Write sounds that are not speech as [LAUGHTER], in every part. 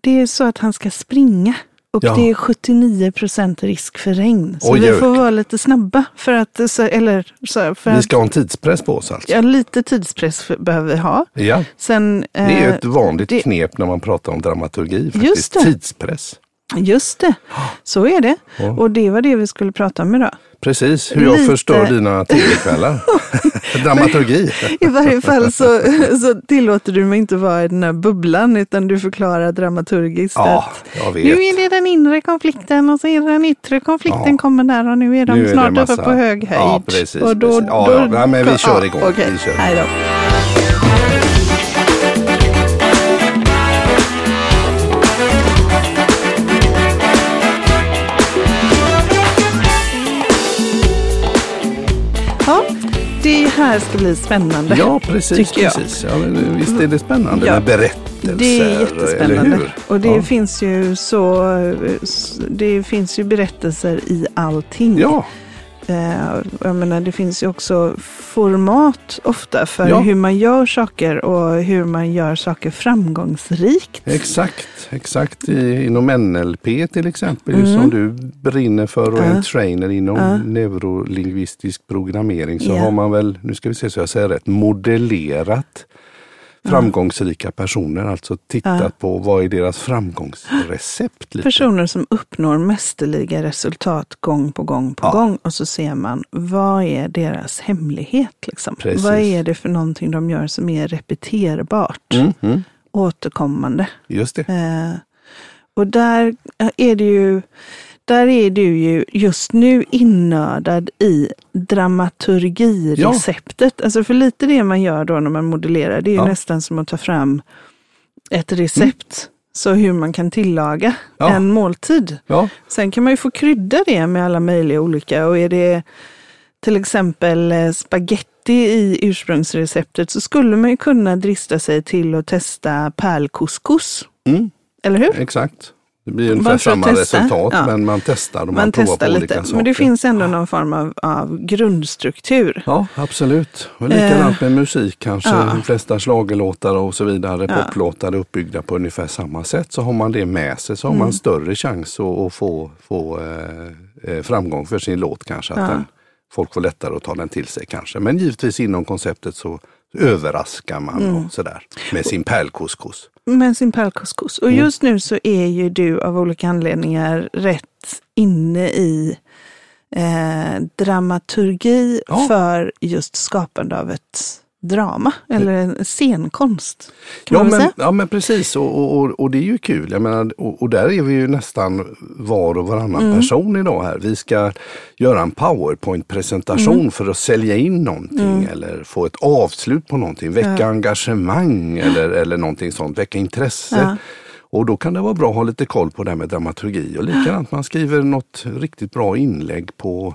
det är så att han ska springa. Och Ja. det är 79 procent risk för regn. Så Oj, vi får vara lite snabba. För att, så, eller, så, för Vi att ska ha en tidspress på oss alltså. ja, lite tidspress för, behöver vi ha. Ja, Sen, det är ju eh, ett vanligt det- knep när man pratar om dramaturgi. Faktiskt. Just det. Tidspress. Just det, så är det. Ja. Och det var det vi skulle prata om idag. Precis, hur jag Lite- förstör dina tv-kvällar. [LAUGHS] Dramaturgi. I varje fall så, så tillåter du mig inte vara i den här bubblan utan du förklarar dramaturgiskt Ja, att nu är det den inre konflikten och så är det den yttre konflikten Ja. kommer där och nu är de Nu är snart massa- uppe på hög höjd. Ja, precis, Och då, precis. Ja, då, ja. Men vi kör igång. okej. Vi kör. Hej Ja, det här ska bli spännande. Ja, precis. Precis. Ja, men visst är det spännande Ja, med berättelser? Det är jättespännande. Och det Ja. finns ju så, det finns ju berättelser i allting. Ja, Eh, jag menar, det finns ju också format ofta för Ja. hur man gör saker och hur man gör saker framgångsrikt. exakt. Exakt I, inom NLP till exempel, Mm. som du brinner för och är Ja. en trainer inom Ja. neurolingvistisk programmering så har man väl, nu ska vi se så jag säger rätt, modellerat framgångsrika personer. Alltså tittat Ja. på vad är deras framgångsrecept. Lite. Personer som uppnår mästerliga resultat gång på gång på Ja. gång och så ser man vad är deras hemlighet. Liksom? Precis. Vad är det för någonting de gör som är repeterbart, Mm, mm, återkommande. just det. Eh, och där är det ju där är du ju just nu innördad i dramaturgireceptet. Alltså för lite det man gör då när man modellerar, det är Ja. nästan som att ta fram ett recept. Så hur man kan tillaga Ja. en måltid. Ja, Sen kan man ju få krydda det med alla möjliga olika. Och är det till exempel eh, spaghetti i ursprungsreceptet så skulle man ju kunna drista sig till att testa pärlcouscous. mm, Eller hur? exakt. Det blir ungefär samma testa. resultat Ja. men man testar och man, Man provar på lite. olika saker. Men det finns ändå någon form av, av grundstruktur. Ja, absolut. Och likadant med musik kanske. Eh, ja. De flesta schlagerlåtar och så vidare, Ja. poplåtar är uppbyggda på ungefär samma sätt. Så har man det med sig så har Mm. man större chans att, att få, få eh, eh, framgång för sin låt kanske. Att den, folk får lättare att ta den till sig kanske. Men givetvis inom konceptet så överraskar man Mm. och sådär med sin pärlcouscous. Med sin pärlcouscous. Och Mm. just nu så är ju du av olika anledningar rätt inne i eh, dramaturgi Ja. för just skapande av ett drama eller en scenkonst. Kan Ja man men, säga? ja men precis och, och, och, och det är ju kul. Jag menar, och, och där är vi ju nästan var och varannan Mm. person idag här. Vi ska göra en powerpoint-presentation Mm. för att sälja in någonting eller få ett avslut på någonting. Väcka Ja. engagemang eller, eller någonting sånt, väcka intresse. Ja. Och då kan det vara bra att ha lite koll på det här med dramaturgi. Och likadant man skriver något riktigt bra inlägg på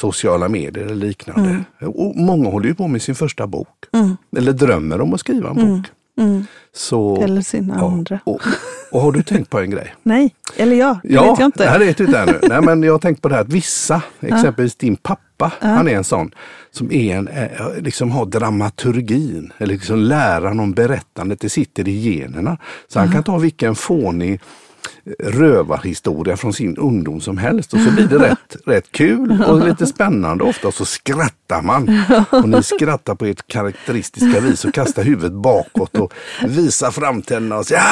sociala medier eller liknande. Och många håller ju på med sin första bok. Mm. Eller drömmer om att skriva en bok. Mm. Så, Eller sina ja, andra. Och, och har du tänkt på en grej? [LAUGHS] Nej, eller ja, det Ja, vet jag inte. det här vet du inte ännu. Nej, men jag har tänkt på det här att vissa, [LAUGHS] exempelvis din pappa, han är en sån som är en, eh, liksom har dramaturgin, eller liksom läran om berättandet, det sitter i generna. Så han kan ta vilken fånig rövarhistoria från sin ungdom som helst och så blir det rätt, [LAUGHS] rätt kul och lite spännande ofta så skrattar man. Och ni skrattar på ert karaktäristiska vis och kastar huvudet bakåt och visar framtänderna och säger!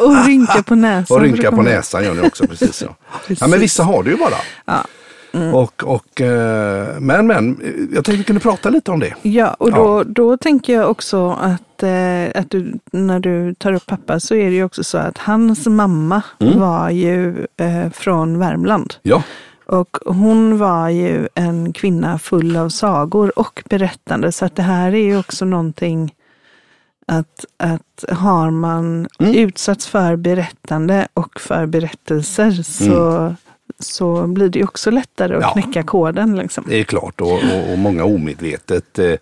Och rynka på näsan. och rynka på näsan gör ni också. Precis, ja. Precis. Ja, men vissa har det ju bara. Ja. Och, och, eh, men, men, jag tänkte vi kunde prata lite om det. Ja, och då, då tänker jag också att, eh, att du, när du tar upp pappa så är det ju också så att hans mamma Mm. var ju eh, från Värmland. Ja, Och hon var ju en kvinna full av sagor och berättande. Så att det här är ju också någonting att, att har man Mm. utsatts för berättande och för berättelser så, så blir det också lättare att Ja. knäcka koden. Liksom. det är klart och, och, och många omedvetet eh,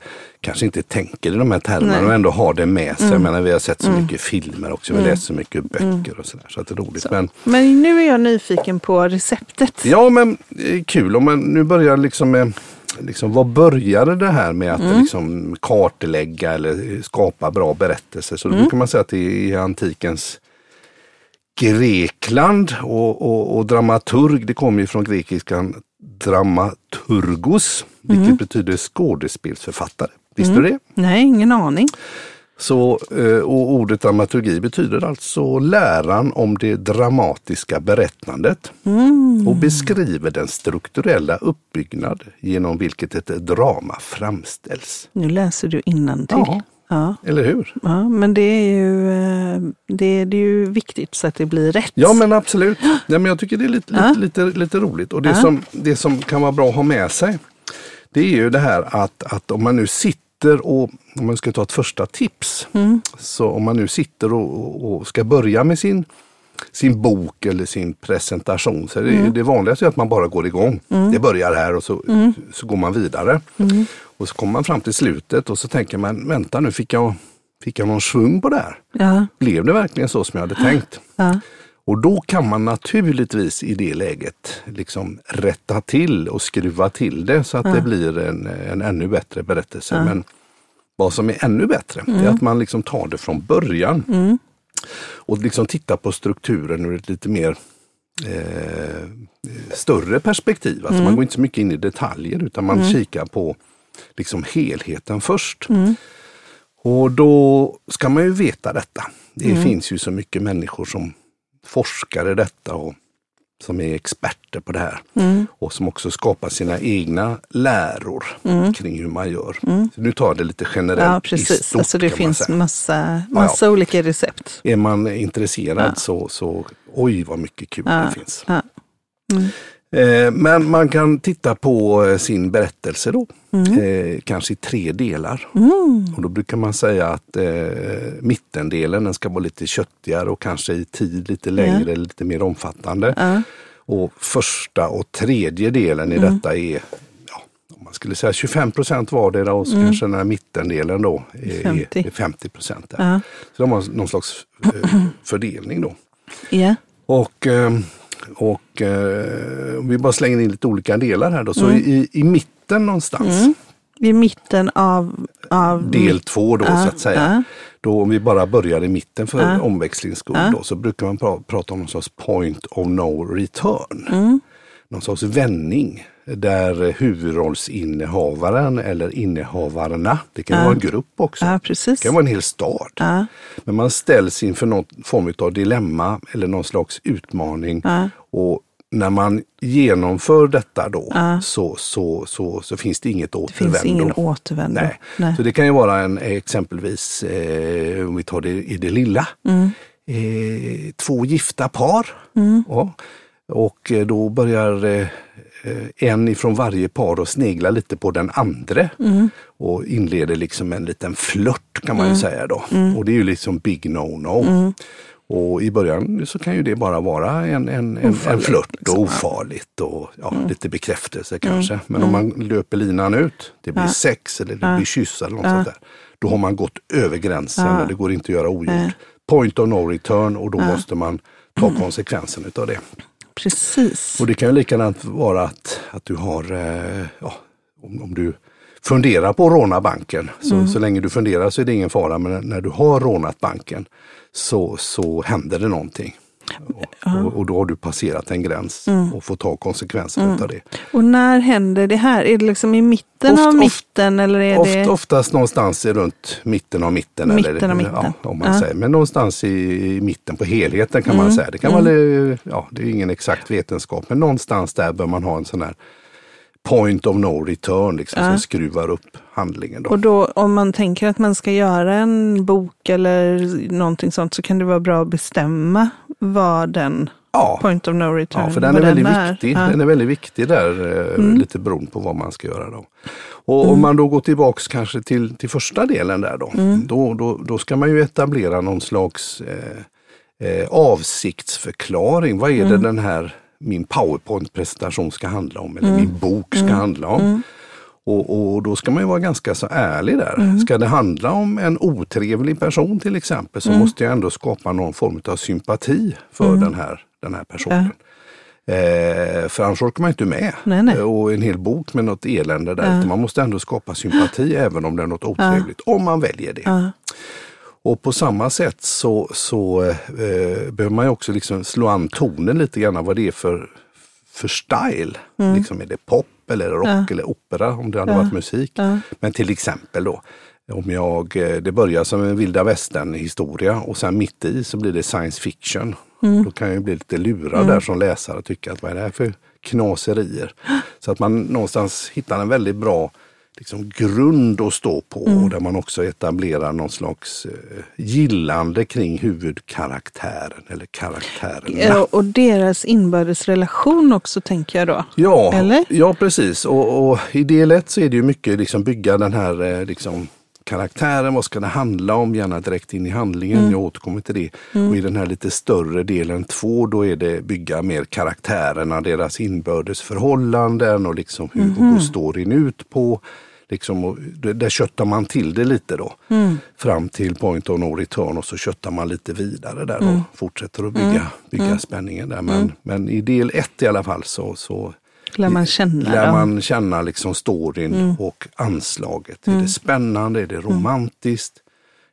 kanske inte tänker i de här termerna Nej. och ändå har det med sig. Mm. Menar, vi har sett så mycket filmer också, vi Mm. läst så mycket böcker och sådär. Så att det är roligt. Så. Men, Men nu är jag nyfiken på receptet. ja, men eh, kul. Om man nu börjar liksom med Liksom, vad började det här med att Mm. liksom kartlägga eller skapa bra berättelser? Så då Mm. brukar man säga att det är antikens Grekland och, och, och dramaturg, det kommer ju från grekiskan dramaturgos, vilket betyder skådespelsförfattare. Visste du det? Nej, ingen aning. Så, eh, och ordet dramaturgi betyder alltså läran om det dramatiska berättandet och beskriver den strukturella uppbyggnad genom vilket ett drama framställs. Nu läser du innantill. Ja. Ja. Eller hur? Ja, men det är, ju, eh, det, det är ju viktigt så att det blir rätt. Ja men absolut. Ja, men jag tycker det är lite, Ja. lite, lite, roligt. Och det, Ja. som, det som kan vara bra att ha med sig det är ju det här att, att om man nu sitter och, om man ska ta ett första tips, Mm. så om man nu sitter och, och- ska börja med sin, sin bok eller sin presentation så är det, Mm. det vanligaste är att man bara går igång. Det börjar här och så, Mm. så går man vidare. Och så kommer man fram till slutet och så tänker man, vänta nu fick jag, fick jag någon svung på det här? Ja, Blev det verkligen så som jag hade tänkt? ja, Och då kan man naturligtvis i det läget liksom rätta till och skruva till det så att det blir en, en ännu bättre berättelse. Men vad som är ännu bättre det är att man liksom tar det från början. Och liksom tittar på strukturen ur ett lite mer eh, större perspektiv. Alltså Man går inte så mycket in i detaljer utan man kikar på liksom helheten först. Och då ska man ju veta detta. Det finns ju så mycket människor som forskar i detta och som är experter på det här. Och som också skapar sina egna läror kring hur man gör. Så nu tar jag det lite generellt ja i precis. stort, Alltså det finns massa, massa olika recept. Är man intresserad så, så oj vad mycket kul det finns. Eh, Men man kan titta på eh, sin berättelse då, Mm. eh, kanske i tre delar. Och då brukar man säga att eh, mittendelen den ska vara lite köttigare och kanske i tid lite längre, lite mer omfattande. Ja. Och första och tredje delen i Mm. detta är ja, om man skulle säga 25 procent vardera och så kanske den här mittendelen då är 50. 50, är 50 procent. Ja. Så de har någon slags [CLEARS THROAT] fördelning då. Ja. Och, eh, och eh, om vi bara slänger in lite olika delar här då. Så Mm. i, i mitten någonstans, I mitten av, av del två då så att säga. ja. Då om vi bara börjar i mitten för Ja. omväxlings skull då, så brukar man pra, prata om någon sorts point of no return. Mm. Någon sorts vändning där huvudrollsinnehavaren eller innehavarna, det kan vara en grupp också, det kan vara en hel stad. Ja. Men man ställs inför någon form av dilemma eller någon slags utmaning. Ja. Och när man genomför detta då så, så, så, så finns det inget Det återvändo. finns ingen återvändo. Nej. Nej. Så det kan ju vara en, exempelvis, eh, om vi tar det i det lilla, Mm. eh, två gifta par. Mm. Ja. Och eh, då börjar eh, en ifrån varje par att snegla lite på den andra Mm. och inleder liksom en liten flört kan man ju säga då. Mm. Och det är ju liksom big no-no. Och i början så kan ju det bara vara en, en, en, en flört och ofarligt och ja, lite bekräftelse kanske. Men om man löper linan ut, det blir sex eller det blir kyss eller något sånt där. Då har man gått över gränsen och det går inte att göra ogjort. Point of no return och då måste man ta konsekvensen utav det. Precis. Och det kan ju likadant vara att, att du har, eh, ja, om, om du funderar på att råna banken, så, så länge du funderar så är det ingen fara, men när du har rånat banken så, så händer det någonting. Och, och, då har du passerat en gräns och får ta konsekvenserna utav det. Och när händer det här? Är det liksom i mitten Oft- av mitten eller är Oft, det? oftast någonstans i runt mitten av mitten. Mitten eller, av mitten. Ja, om man Ja. säger. Men någonstans i, i mitten på helheten kan man säga. Det kan vara, ja, det är ingen exakt vetenskap, men någonstans där bör man ha en sån här point of no return liksom, som skruvar upp handlingen. Då. Och då om man tänker att man ska göra en bok eller någonting sånt så kan det vara bra att bestämma vad den Ja. point of no return Ja, för den är väldigt är. viktig. Ja. Mm. Den är väldigt viktig där, eh, lite beroende på vad man ska göra. Då. Och om man då går tillbaks kanske till, till första delen där då, Mm. då, då, då ska man ju etablera någon slags eh, eh, avsiktsförklaring. Vad är det Mm. den här min powerpoint-presentation ska handla om eller Mm. min bok ska handla om. Och, och då ska man ju vara ganska så ärlig där. Mm. Ska det handla om en otrevlig person till exempel så Mm. måste jag ändå skapa någon form av sympati för Mm. den, här, den här personen. Eh, för annars orkar man inte med. Nej, nej. Och en hel bok med något elände där. Utan Man måste ändå skapa sympati även om det är något otrevligt. Om man väljer det. Och på samma sätt så, så eh, behöver man ju också liksom slå an tonen lite grann vad det är för, för style. Mm. Liksom, är det pop eller rock ja. eller opera om det hade ja. varit musik. Ja. Men till exempel då, om jag, eh, det börjar som en vilda västern historia och sen mitt i så blir det science fiction. Mm. Då kan jag bli lite lurad mm. där som läsare och tycka att vad är det här för knaserier? Så att man någonstans hittar en väldigt bra liksom, grund att stå på mm. och där man också etablerar någon slags eh, gillande kring huvudkaraktären eller karaktärerna. Och deras inbördes relation också tänker jag då. Ja, eller? ja precis. Och, och i del ett så är det ju mycket liksom bygga den här eh, liksom, karaktären, vad ska det handla om, gärna direkt in i handlingen. Mm. Jag återkommer till det. Mm. Och i den här lite större delen två, då är det bygga mer karaktärerna, deras inbördes förhållanden och liksom hur mm. går storyn ut på. Liksom, och där köttar man till det lite då. Mm. Fram till point of no return och så köttar man lite vidare där och mm. fortsätter att bygga, mm. bygga mm. spänningen där. Men, men i del ett i alla fall så, så Lär man känna, lär man känna liksom storyn mm. och anslaget. Mm. Är det spännande? Är det mm. romantiskt?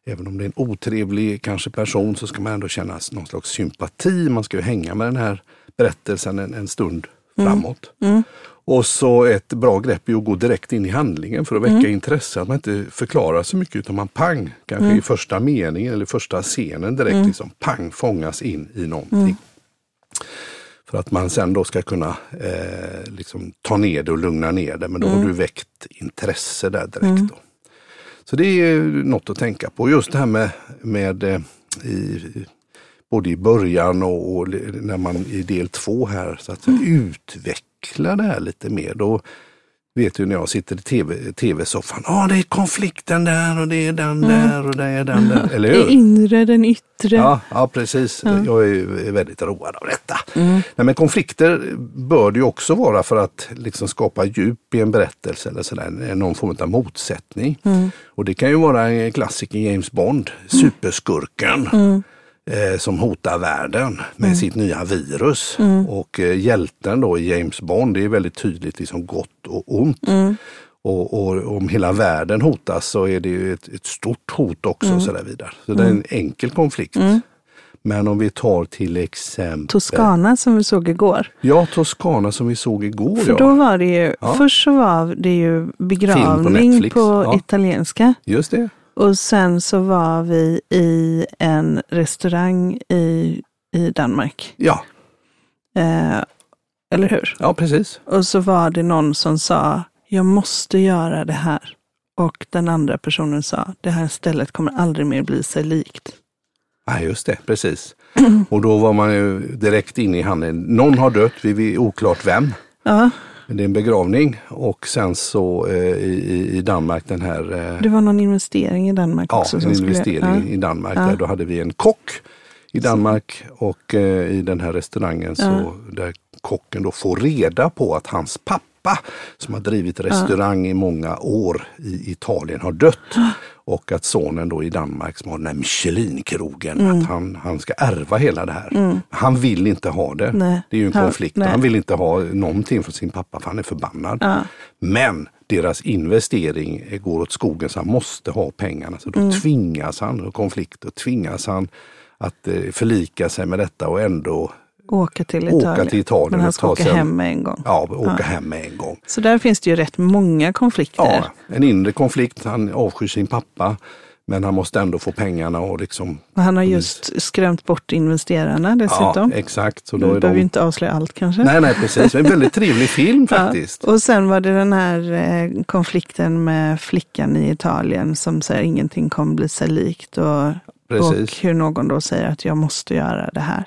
Även om det är en otrevlig kanske person så ska man ändå känna någon slags sympati. Man ska ju hänga med den här berättelsen en, en stund mm. framåt. Mm. Och så ett bra grepp är att gå direkt in i handlingen för att väcka mm. intresse. Att man inte förklarar så mycket utan man pang, kanske mm. i första meningen eller första scenen direkt mm. liksom pang fångas in i någonting. För att man sen då ska kunna eh, liksom ta ner det och lugna ner det. Men då mm. har du väckt intresse där direkt. Mm. Då. Så det är något att tänka på. Just det här med, med eh, i, både i början och, och, när man i del två här så att mm. utveckla det här lite mer. Då, vet du när jag sitter i TV, tv-soffan. Ja, ah, det är konflikten där och det är den mm. där och det är den där. [LAUGHS] Eller hur? Det inre, den yttre. Ja, ja precis. Ja. Jag är väldigt road av detta. Mm. Nej, men konflikter bör det ju också vara för att liksom skapa djup i en berättelse eller sådär, någon form av motsättning. Mm. Och det kan ju vara en klassiker James Bond, superskurken. Mm eh, som hotar världen med mm. sitt nya virus. Mm. Och eh, hjälten då i James Bond, det är väldigt tydligt liksom gott och ont. Mm. Och, och, om hela världen hotas så är det ju ett, ett stort hot också. Och så, där vidare. så det är en enkel konflikt. Men om vi tar till exempel Toscana som vi såg igår. Ja, Toscana som vi såg igår. För då var det ju, ja. först så var det ju begravning på, på ja. italienska. Just det. Och sen så var vi i en restaurang i, i Danmark. Ja. Eh, eller hur? Ja, precis. Och så var det någon som sa, jag måste göra det här. Och den andra personen sa, det här stället kommer aldrig mer bli sig likt. Ja, just det, precis. Och då var man ju direkt inne i handeln. Någon har dött, vi vet oklart vem. Ja. Det är en begravning och sen så eh, i, i Danmark den här... Eh, det var någon investering i Danmark ja, också? Ja, en investering ja. i Danmark. Ja. Där då hade vi en kock i Danmark och eh, i den här restaurangen så där kocken då får reda på att hans pappa som har drivit restaurang i många år i Italien har dött. Och att sonen då i Danmark som har den här Michelin-krogen, mm. att han, han ska ärva hela det här. Mm. Han vill inte ha det. Nej. Det är ju en konflikt. Han, han vill inte ha någonting från sin pappa för han är förbannad. Ja. Men deras investering går åt skogen så han måste ha pengarna. Så då mm. tvingas han, konflikt, och tvingas han att eh, förlika sig med detta och ändå Åka till Italien. Åka till Italien Men han ska åka sen, hem med en gång. Ja, åka ja. hem med en gång. Så där finns det ju rätt många konflikter. Ja, en inre konflikt. Han avskyr sin pappa. Men han måste ändå få pengarna och liksom... Och han har just skrämt bort investerarna dessutom. Ja, exakt. Så då du behöver ju inte avslöja allt kanske. Nej, nej precis. En väldigt trevlig film [LAUGHS] faktiskt. Ja. Och sen var det den här eh, konflikten med flickan i Italien som säger ingenting kommer bli sig likt. Och Precis. Och hur någon då säger att jag måste göra det här.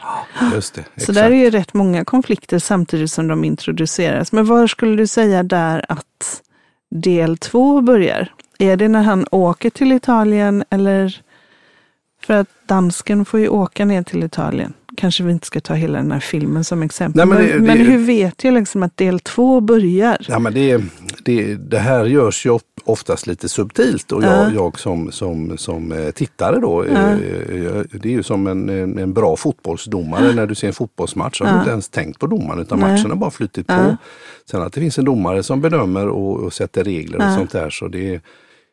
Just det, Så där är ju rätt många konflikter samtidigt som de introduceras. Men var skulle du säga där att del två börjar? Är det när han åker till Italien eller? För att dansken får ju åka ner till Italien. Kanske vi inte ska ta hela den här filmen som exempel. Nej, men, det, men, det, hur vet jag liksom att del två börjar? Ja, men det, det, det här görs ju oftast lite subtilt och jag, jag som, som, som eh, tittare då. Eh, det är ju som en, en bra fotbollsdomare när du ser en fotbollsmatch. har du inte ens tänkt på domaren utan Nej. matchen har bara flyttit på. Sen att det finns en domare som bedömer och, och sätter regler och sånt där. Så det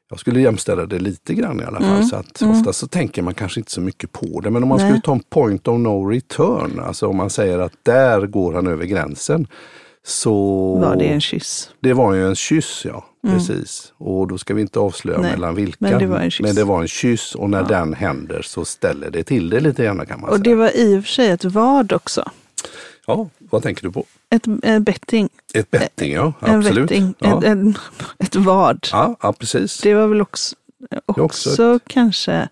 jag skulle jämställa det lite grann i alla fall. Mm. Så att Mm. Ofta så tänker man kanske inte så mycket på det. Men om man Nej. skulle ta en point of no return, alltså om man säger att där går han över gränsen. Så Var det en kyss? det var ju en kyss, ja. Mm. Precis. Och då ska vi inte avslöja Nej, mellan vilka. men det var en kyss. Men det var en kyss och när Ja. den händer så ställer det till det lite grann kan man Och säga. det var i och för sig ett vad också. Ja, vad tänker du på? Ett betting. Ett betting, ja. En Absolut. betting. Ja. Ett, en, ett vad. Ja, ja, precis. Det var väl också, också, också kanske...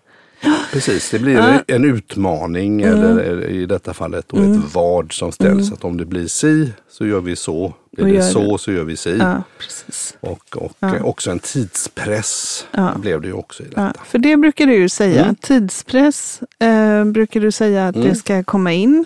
Precis, det blir Ja. en, en utmaning Mm. eller i detta fallet då Mm. ett vad som ställs. Att om det blir si så gör vi så. Blir Och det så så gör vi si. Ja, precis. Och, och Ja. också en tidspress blev det ju också i detta. för det brukar du ju säga. Mm. Tidspress eh, brukar du säga att Mm. det ska komma in.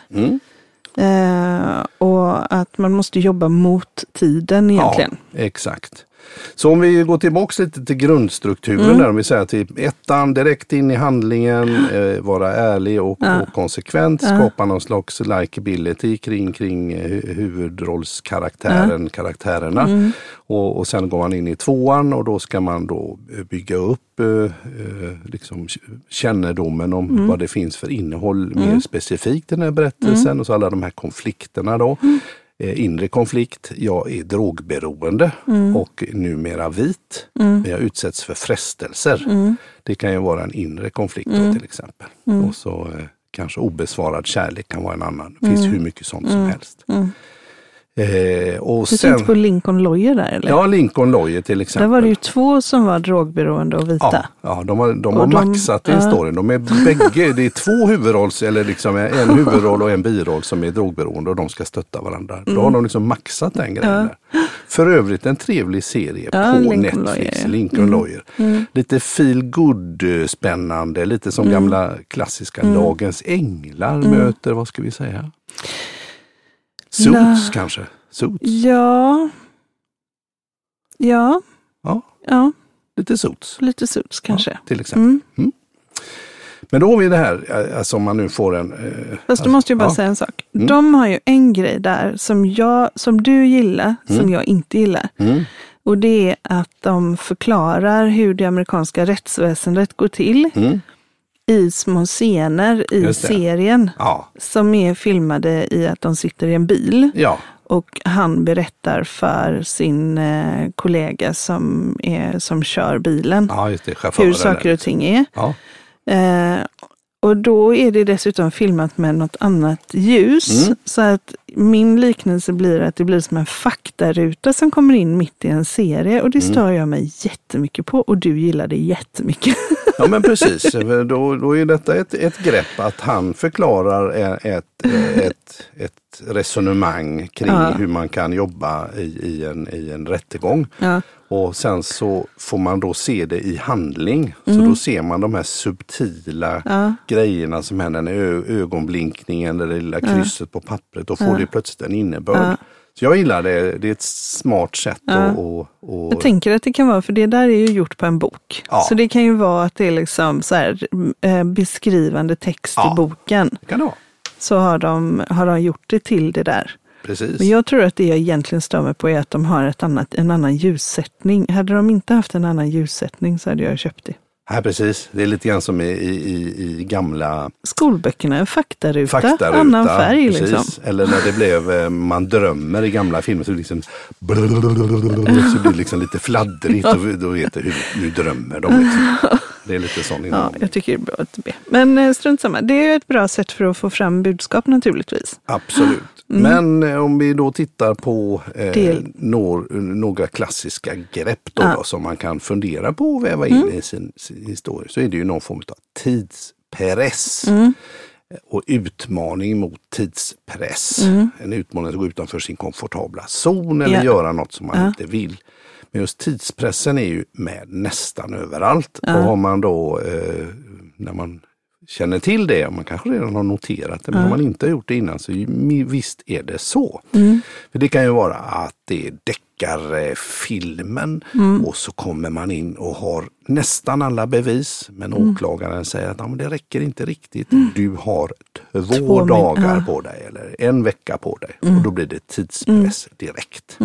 Eh, och att man måste jobba mot tiden egentligen. Ja, exakt. Så om vi går tillbaks lite till grundstrukturen Mm. där, om vi säger till ettan, direkt in i handlingen, [GASPS] eh, vara ärlig och, Ja. och konsekvent, Ja. skapa någon slags likability kring, kring eh, hu- huvudrollskaraktären, karaktärerna. Mm. Och, och sen går man in i tvåan och då ska man då bygga upp eh, eh, liksom kännedomen om Mm. vad det finns för innehåll mer specifikt i den här berättelsen Mm. och så alla de här konflikterna då. Eh, inre konflikt, jag är drogberoende Mm. och numera vit. Mm. Jag utsätts för frestelser. Mm. Det kan ju vara en inre konflikt då, Mm. till exempel. Mm. Och så eh, kanske obesvarad kärlek kan vara en annan. Det finns Mm. hur mycket sånt som helst. Mm. Eh, och Du sen, tänkte på Lincoln Lawyer där eller? ja, Lincoln Lawyer till Där exempel. var det ju två som var drogberoende och vita. Ja, ja, de har, de har de- maxat i storyn. De är bägge, det är två huvudrolls, eller liksom en huvudroll och en biroll som är drogberoende och de ska stötta varandra. Då har de liksom maxat den grejen. Mm. Ja. Där. För övrigt en trevlig serie Ja, på Lincoln Netflix, Lawyer. Lincoln Mm. Lawyer. Mm. Lite feel good eh, spännande, lite som Mm. gamla klassiska Mm. Dagens Änglar Mm. möter, vad ska vi säga? Suits kanske? Suits? Ja. Ja. Ja. Ja, Lite Suits lite suits kanske. till exempel. Mm. Men då har vi det här, eh, alltså om man nu får en... eh, Fast du måste ju bara ja. säga en sak. Mm. De har ju en grej där som, jag, som du gillar, som Mm. jag inte gillar. Mm. Och det är att de förklarar hur det amerikanska rättsväsendet går till Mm. I små scener i serien. Ja, Som är filmade i att de sitter i en bil ja, och han berättar för sin eh, kollega som, är, som kör bilen ja, det. Hur saker och ting är. Eh, och då är det dessutom filmat med något annat ljus. Mm. Så att min liknelse blir att det blir som en faktaruta som kommer in mitt i en serie. Och det Mm. stör jag mig jättemycket på. Och du gillar det jättemycket. [LAUGHS] ja, men precis. Då, då är detta ett, ett grepp att han förklarar ett, ett, ett, resonemang kring Ja. hur man kan jobba i, i, en, i en rättegång. ja. Och sen så får man då se det i handling. Så då ser man de här subtila Mm. Ja. grejerna som händer, ögonblinkningen, det lilla krysset på pappret. Då får. Det plötsligt en innebörd. Ja. Så jag gillar det. Det är ett smart sätt Ja. att... Och, och, Jag tänker att det kan vara, för det där är ju gjort på en bok. Ja. Så det kan ju vara att det är liksom så här, eh, beskrivande text Ja. i boken. kan det vara. Så har de, har de gjort det till det där. Precis. Men jag tror att det jag egentligen stör mig på är att de har ett annat, en annan ljussättning. Hade de inte haft en annan ljussättning så hade jag köpt det. Här precis. Det är lite grann som i, i, i, gamla Skolböckerna, faktaruta, faktaruta. annan färg precis. liksom. Eller när det blev eh, Man drömmer i gamla filmer så liksom [LAUGHS] så blir det liksom lite fladdrigt och då vet du hur nu drömmer de. Liksom. [LAUGHS] Det är lite sån Ja, inom. jag tycker det är bra att blir. Men eh, strunt samma, det är ett bra sätt för att få fram budskap naturligtvis. Absolut. Men eh, om vi då tittar på eh, når, några klassiska grepp då, Ja. då, som man kan fundera på och väva in i sin, sin historia så är det ju någon form av tidspress. Mm. och utmaning mot tidspress. Mm. En utmaning att gå utanför sin komfortabla zon eller Ja. göra något som man Ja. inte vill. Men just tidspressen är ju med nästan överallt. Ja. Och har man då, eh, när man känner till det, man kanske redan har noterat det, men Ja. om man inte har gjort det innan så visst är det så. Mm. För det kan ju vara att det är deckarfilmen Mm. och så kommer man in och har nästan alla bevis men Mm. åklagaren säger att "Ja, men det räcker inte riktigt. Du har två, Två dagar ja. på dig eller en vecka på dig Mm. och då blir det tidspress direkt.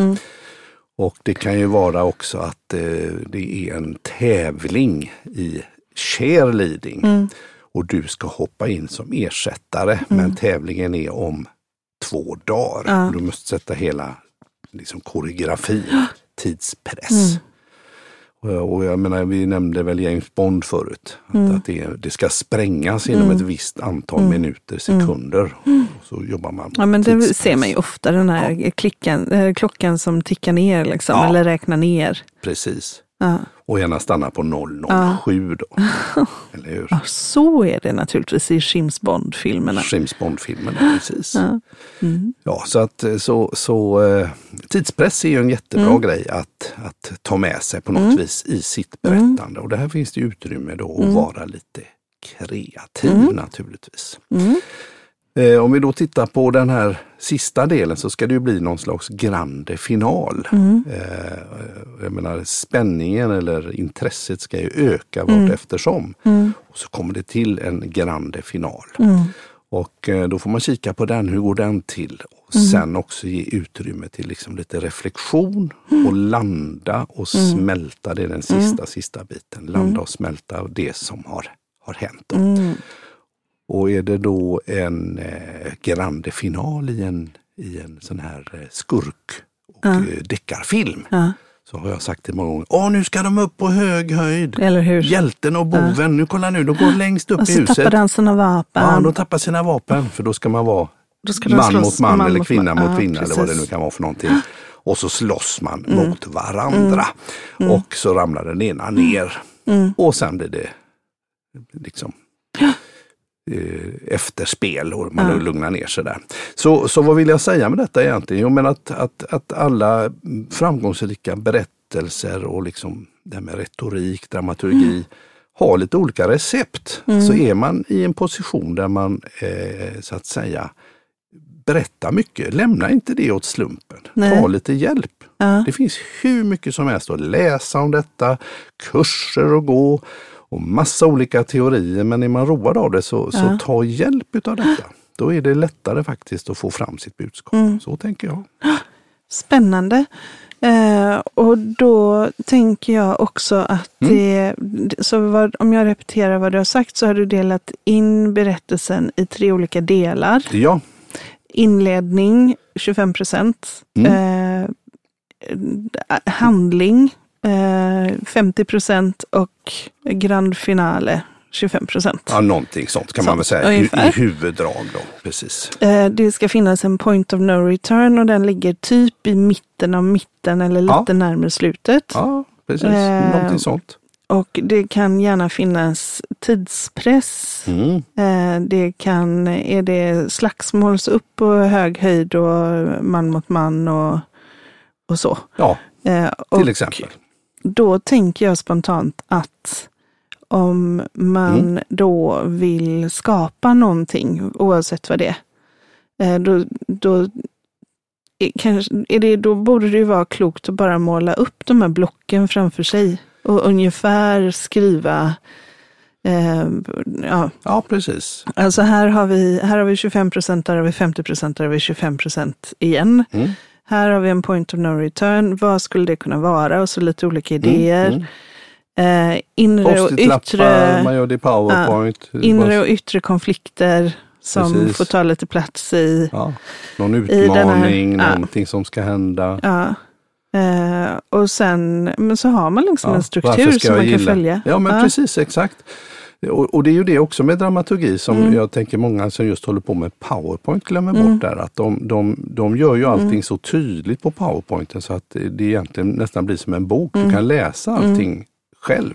Mm. Och det kan ju vara också att eh, det är en tävling i cheerleading. Mm. Och du ska hoppa in som ersättare. Men tävlingen är om två dagar. Ja. Du måste sätta hela liksom, koreografin, tidspress. Mm. Och, och jag menar, vi nämnde väl James Bond förut. Att, Mm. att det, det ska sprängas inom ett visst antal minuter, sekunder. Så jobbar man Mm. Ja, men det ser man ju ofta, den här klickan, eh, klockan som tickar ner liksom, Ja. eller räknar ner. Precis. Ja. Och gärna stanna på 007 då. [LAUGHS] Eller hur? Ja, så är det naturligtvis i James Bond-filmerna. James Bond-filmen, precis. Ja. Ja, så att eh, så, så eh, tidspress är ju en jättebra Mm. grej att, att ta med sig på något vis i sitt berättande. Och det här finns det utrymme då att vara lite kreativ naturligtvis. Mm. Eh, om vi då tittar på den här sista delen så ska det ju bli någon slags grande final. Mm. Eh, jag menar spänningen eller intresset ska ju öka Mm. vart eftersom. Och så kommer det till en grande final. Mm. Och eh, då får man kika på den, hur går den till? Och Mm. sen också ge utrymme till liksom lite reflektion Mm. och landa och smälta. Det är den sista, sista biten. Landa och smälta det som har, har hänt. Då. Mm. Och är det då en eh, grande final i en, i en sån här eh, skurk och Ja. eh, deckarfilm Ja. så har jag sagt det många gånger. Åh, nu ska de upp på hög höjd! Eller hur? Hjälten och boven, nu kolla nu, de går längst upp Och i så huset. tappar han sina vapen. Ja, de tappar sina vapen för då ska man vara de man mot man, man eller mot kvinna mot Ja, kvinna eller vad det nu kan vara för någonting. Och så slåss man Mm. mot varandra. Och så ramlar den ena ner. Mm. Och sen blir det liksom efterspel och man Ja. lugnar ner sig där. Så, så vad vill jag säga med detta egentligen? Jo men att, att, att alla framgångsrika berättelser och liksom det här med retorik, dramaturgi Mm. har lite olika recept. Så är man i en position där man eh, så att säga berättar mycket, lämna inte det åt slumpen. Nej. Ta lite hjälp. Ja. Det finns hur mycket som helst att läsa om detta, kurser att gå och massa olika teorier. Men är man road av det så, så Ja. ta hjälp utav detta. Då är det lättare faktiskt att få fram sitt budskap. Mm. Så tänker jag. Spännande. Eh, och då tänker jag också att det, så vad, om jag repeterar vad du har sagt så har du delat in berättelsen i tre olika delar. Ja, Inledning 25 procent. Mm. Eh, handling 50 procent och grand finale 25 procent. ja någonting sånt kan man väl Sånt, säga i, ungefär. i huvuddrag. Då. Precis. Eh, det ska finnas en point of no return och den ligger typ i mitten av mitten eller Ja. lite närmare slutet. Ja, precis. Eh, någonting sånt. Och det kan gärna finnas tidspress. Mm. Eh, det kan, är det slagsmål så upp på hög höjd och man mot man och, och så. Ja, Eh, och till exempel. Då tänker jag spontant att om man Mm. då vill skapa någonting, oavsett vad det är, eh, då, då, kanske, är det, då borde det ju vara klokt att bara måla upp de här blocken framför sig och ungefär skriva eh, ja, Ja, precis. alltså här har vi, här har vi 25 procent, där har vi 50 procent, där har vi 25 procent igen. Mm. Här har vi en point of no return. Vad skulle det kunna vara? Och så lite olika idéer. Mm. Eh, inre och yttre, man gör det i Powerpoint. inre och yttre konflikter som Precis. får ta lite plats i. Ja, någon I den här- utmaning, ja. någonting som ska hända. Ja. Eh, och sen men så har man liksom Ja, en struktur som man kan gilla? följa. Ja, men Ja. precis, exakt. Och, och det är ju det också med dramaturgi som Mm. jag tänker många som just håller på med Powerpoint glömmer bort där. Att de, de, de gör ju allting Mm. så tydligt på Powerpointen så att det egentligen nästan blir som en bok. Mm. Du kan läsa allting själv.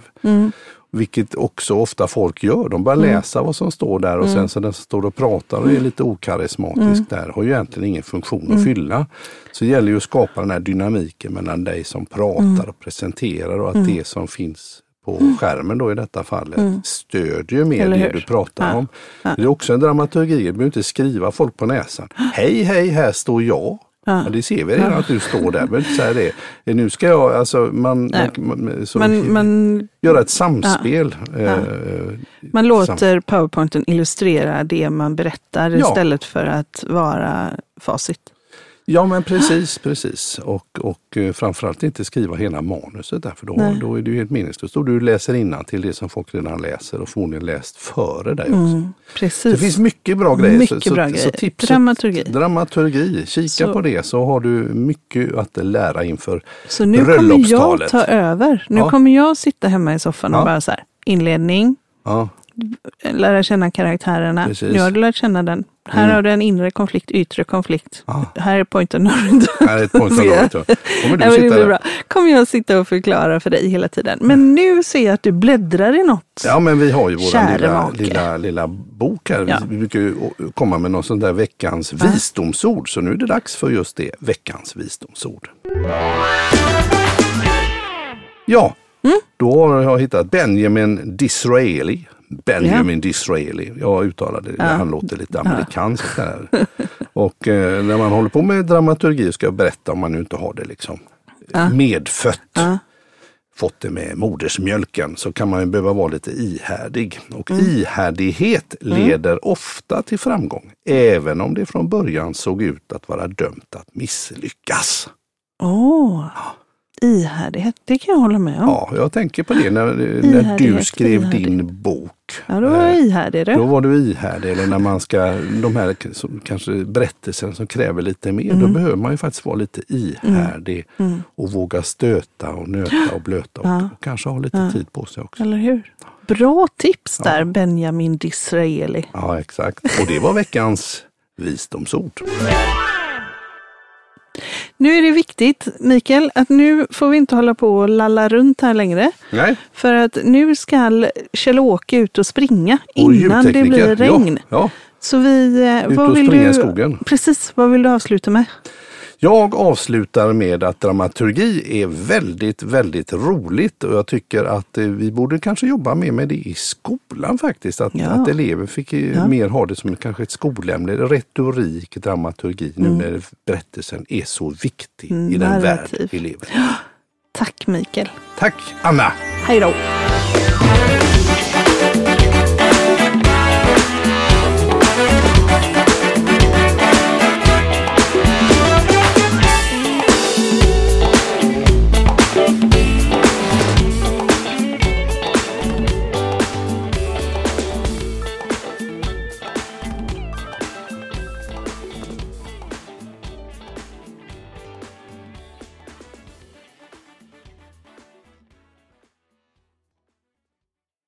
Vilket också ofta folk gör. De börjar Mm. läsa vad som står där och sen så den som står och pratar och är lite okarismatisk Mm. där har ju egentligen ingen funktion att fylla. Så det gäller ju att skapa den här dynamiken mellan dig som pratar Mm. och presenterar och att det som finns på skärmen då i detta fallet stödjer mer Eller det hur? du pratar Ja. om. Det är också en dramaturgi, du behöver inte skriva folk på näsan. Hej hej, här står jag. Ja. det ser vi redan att du står där, inte säga det. Eh, Nu ska jag, alltså man, man, man Men man, göra ett samspel. Eh, man låter powerpointen illustrera det man berättar Ja. istället för att vara facit. Ja men precis, precis. Och, och eh, framförallt inte skriva hela manuset där för då, då är det ju helt meningslöst. Och du läser till det som folk redan läser och förmodligen läst före dig också. Mm, precis. Det finns mycket bra grejer. Mycket så, bra så, grejer. Så tipset, dramaturgi. Dramaturgi, kika så. på det så har du mycket att lära inför Så nu kommer jag ta över. Nu ja. kommer jag sitta hemma i soffan och ja. bara så här, inledning, ja. Lära känna karaktärerna. Precis. Nu har du lärt känna den här mm. har du en inre konflikt, yttre konflikt. Ah. Här är point of no return. Här är point of no return. Kommer du sitta där? Bra. Kommer jag sitta och förklara för dig hela tiden. Men nu ser jag att du bläddrar i något. Ja, men vi har ju vår lilla, lilla, lilla bok här. Ja. Vi brukar ju komma med någon sån där veckans ja. visdomsord. Så nu är det dags för just det, veckans visdomsord. Ja, mm. då har jag hittat Benjamin Disraeli Benjamin ja. Disraeli. Jag uttalade det, ja. han låter lite amerikanskt där. och eh, när man håller på med dramaturgi ska jag berätta om man nu inte har det liksom ja. medfött. Ja. Fått det med modersmjölken så kan man ju behöva vara lite ihärdig. Och mm. ihärdighet mm. leder mm. ofta till framgång. Även om det från början såg ut att vara dömt att misslyckas. Oh. Ihärdighet, det kan jag hålla med om. Ja, jag tänker på det när, när du skrev ihärdig. din bok. Ja, då var jag eh, ihärdig. Då var du ihärdig. Eller när man ska, de här kanske berättelsen som kräver lite mer, mm. då behöver man ju faktiskt vara lite ihärdig mm. mm. och våga stöta och nöta och blöta och, ja. och kanske ha lite ja. tid på sig också. Eller hur? Bra tips där ja. Benjamin Disraeli. Ja, exakt. Och det var veckans visdomsord. Nu är det viktigt, Mikael, att nu får vi inte hålla på och lalla runt här längre. Nej. För att nu ska Kjell-Åke ut och springa och innan det blir regn. Ja, ja. Så vi... Eh, ut vad och vill springa du, i skogen. Precis, vad vill du avsluta med? Jag avslutar med att dramaturgi är väldigt, väldigt roligt och jag tycker att eh, vi borde kanske jobba mer med det i skolan faktiskt. Att, ja. att elever fick eh, ja. mer ha det som kanske ett skolämne. Retorik, dramaturgi, mm. nu när berättelsen är så viktig mm, i den värld vi lever i. [GASPS] Tack Mikael. Tack Anna. Hej då.